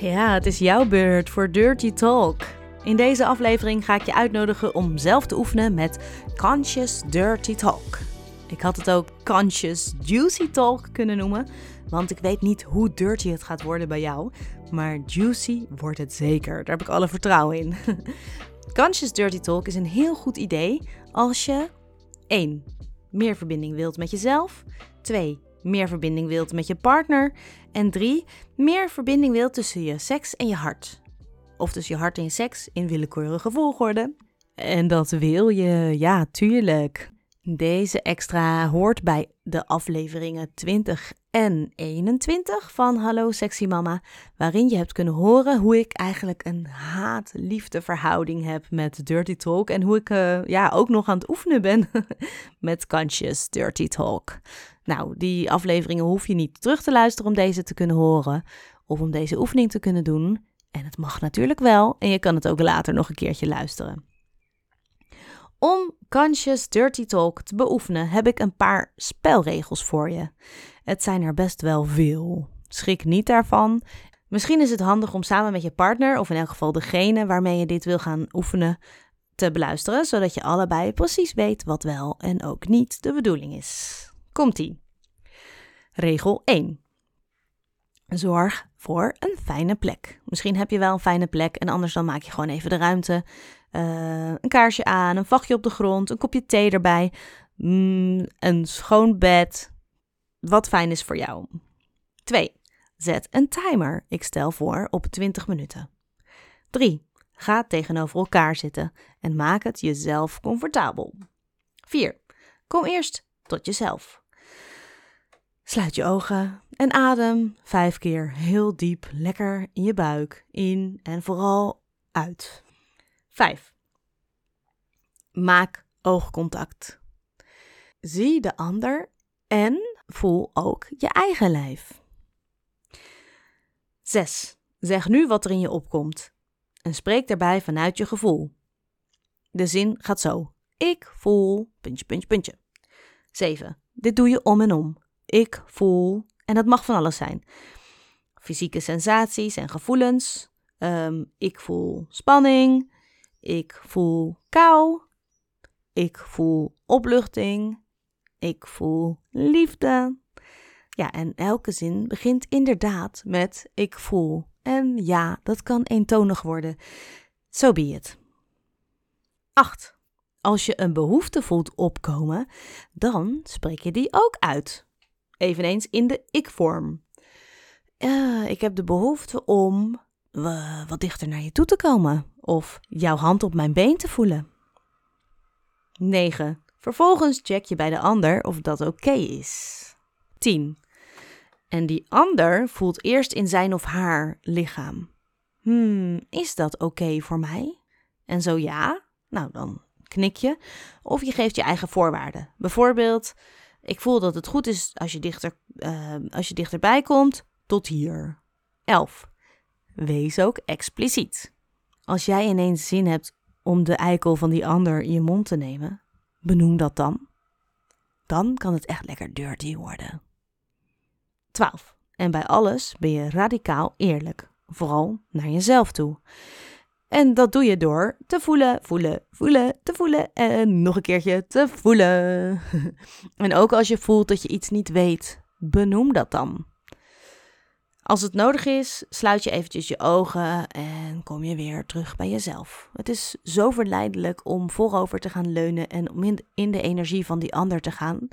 Ja, het is jouw beurt voor Dirty Talk. In deze aflevering ga ik je uitnodigen om zelf te oefenen met Conscious Dirty Talk. Ik had het ook Conscious Juicy Talk kunnen noemen, want ik weet niet hoe dirty het gaat worden bij jou, maar juicy wordt het zeker. Daar heb ik alle vertrouwen in. Conscious Dirty Talk is een heel goed idee als je 1. meer verbinding wilt met jezelf, 2 meer verbinding wilt met je partner. En drie, meer verbinding wilt tussen je seks en je hart. Of tussen je hart en je seks in willekeurige volgorde. En dat wil je, ja, tuurlijk. Deze extra hoort bij de afleveringen 20 en 21 van Hallo Sexy Mama, waarin je hebt kunnen horen hoe ik eigenlijk een haat-liefde verhouding heb met Dirty Talk en hoe ik uh, ja, ook nog aan het oefenen ben met Conscious Dirty Talk. Nou, die afleveringen hoef je niet terug te luisteren om deze te kunnen horen of om deze oefening te kunnen doen. En het mag natuurlijk wel en je kan het ook later nog een keertje luisteren. Om Conscious Dirty Talk te beoefenen heb ik een paar spelregels voor je. Het zijn er best wel veel. Schrik niet daarvan. Misschien is het handig om samen met je partner, of in elk geval degene waarmee je dit wil gaan oefenen, te beluisteren, zodat je allebei precies weet wat wel en ook niet de bedoeling is. Komt-ie. Regel 1. Zorg voor een fijne plek. Misschien heb je wel een fijne plek en anders dan maak je gewoon even de ruimte. Uh, een kaarsje aan, een vachtje op de grond, een kopje thee erbij, mm, een schoon bed. Wat fijn is voor jou. 2. Zet een timer. Ik stel voor op 20 minuten. 3. Ga tegenover elkaar zitten en maak het jezelf comfortabel. 4. Kom eerst tot jezelf. Sluit je ogen en adem vijf keer heel diep, lekker in je buik, in en vooral uit. 5. Maak oogcontact. Zie de ander en voel ook je eigen lijf. 6. Zeg nu wat er in je opkomt en spreek daarbij vanuit je gevoel. De zin gaat zo. Ik voel puntje, puntje, puntje. 7. Dit doe je om en om ik voel, en dat mag van alles zijn. Fysieke sensaties en gevoelens. Ehm, ik voel spanning. Ik voel kou. Ik voel opluchting. Ik voel liefde. Ja, en elke zin begint inderdaad met ik voel. En ja, dat kan eentonig worden. So be it. 8. Als je een behoefte voelt opkomen, dan spreek je die ook uit eveneens in de ik-vorm. Ik heb de behoefte om uh, wat dichter naar je toe te komen of jouw hand op mijn been te voelen. 9. Vervolgens check je bij de ander of dat oké is. 10. En die ander voelt eerst in zijn of haar lichaam. Hmm, is dat oké voor mij? En zo ja, nou dan knik je. Of je geeft je eigen voorwaarden. Bijvoorbeeld, ik voel dat het goed is als je, dichter, uh, als je dichterbij komt, tot hier. 11. Wees ook expliciet. Als jij ineens zin hebt om de eikel van die ander in je mond te nemen, benoem dat dan. Dan kan het echt lekker dirty worden. 12. En bij alles ben je radicaal eerlijk, vooral naar jezelf toe. En dat doe je door te voelen, voelen, voelen, te voelen en nog een keertje te voelen. en ook als je voelt dat je iets niet weet, benoem dat dan. Als het nodig is, sluit je eventjes je ogen en kom je weer terug bij jezelf. Het is zo verleidelijk om voorover te gaan leunen en om in de energie van die ander te gaan.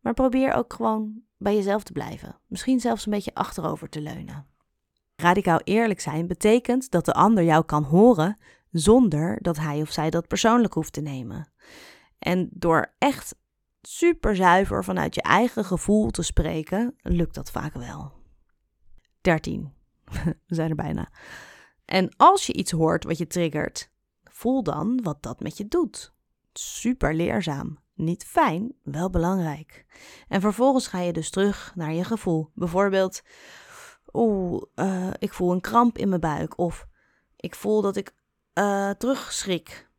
Maar probeer ook gewoon bij jezelf te blijven. Misschien zelfs een beetje achterover te leunen. Radicaal eerlijk zijn betekent dat de ander jou kan horen zonder dat hij of zij dat persoonlijk hoeft te nemen. En door echt super zuiver vanuit je eigen gevoel te spreken, lukt dat vaak wel. 13. We zijn er bijna. En als je iets hoort wat je triggert, voel dan wat dat met je doet. Super leerzaam. Niet fijn, wel belangrijk. En vervolgens ga je dus terug naar je gevoel. Bijvoorbeeld, oeh, uh, ik voel een kramp in mijn buik. Of ik voel dat ik uh, terugschrik.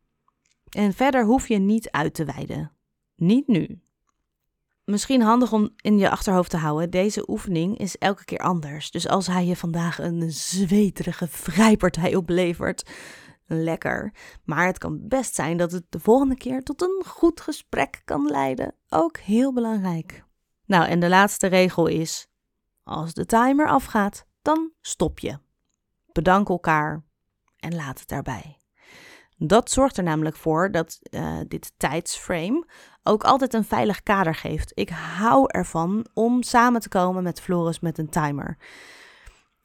En verder hoef je niet uit te wijden. Niet nu. Misschien handig om in je achterhoofd te houden, deze oefening is elke keer anders. Dus als hij je vandaag een zweterige vrijpartij oplevert, lekker. Maar het kan best zijn dat het de volgende keer tot een goed gesprek kan leiden. Ook heel belangrijk. Nou, en de laatste regel is: als de timer afgaat, dan stop je. Bedank elkaar en laat het daarbij. Dat zorgt er namelijk voor dat uh, dit tijdsframe ook altijd een veilig kader geeft. Ik hou ervan om samen te komen met Floris met een timer.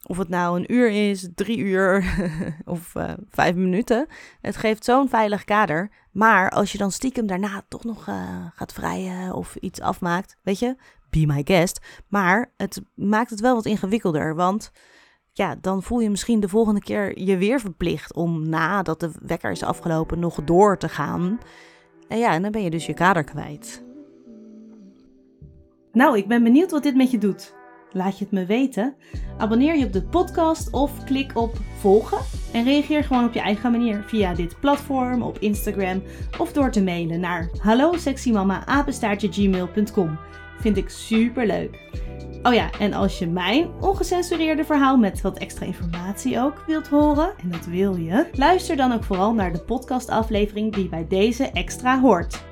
Of het nou een uur is, drie uur of uh, vijf minuten. Het geeft zo'n veilig kader. Maar als je dan stiekem daarna toch nog uh, gaat vrijen of iets afmaakt, weet je, be my guest. Maar het maakt het wel wat ingewikkelder. Want ja, dan voel je misschien de volgende keer je weer verplicht om nadat de wekker is afgelopen nog door te gaan. En ja, en dan ben je dus je kader kwijt. Nou, ik ben benieuwd wat dit met je doet. Laat je het me weten. Abonneer je op de podcast of klik op volgen. En reageer gewoon op je eigen manier via dit platform, op Instagram of door te mailen naar hallo. Vind ik super leuk. Oh ja, en als je mijn ongecensureerde verhaal met wat extra informatie ook wilt horen, en dat wil je, luister dan ook vooral naar de podcastaflevering die bij deze extra hoort.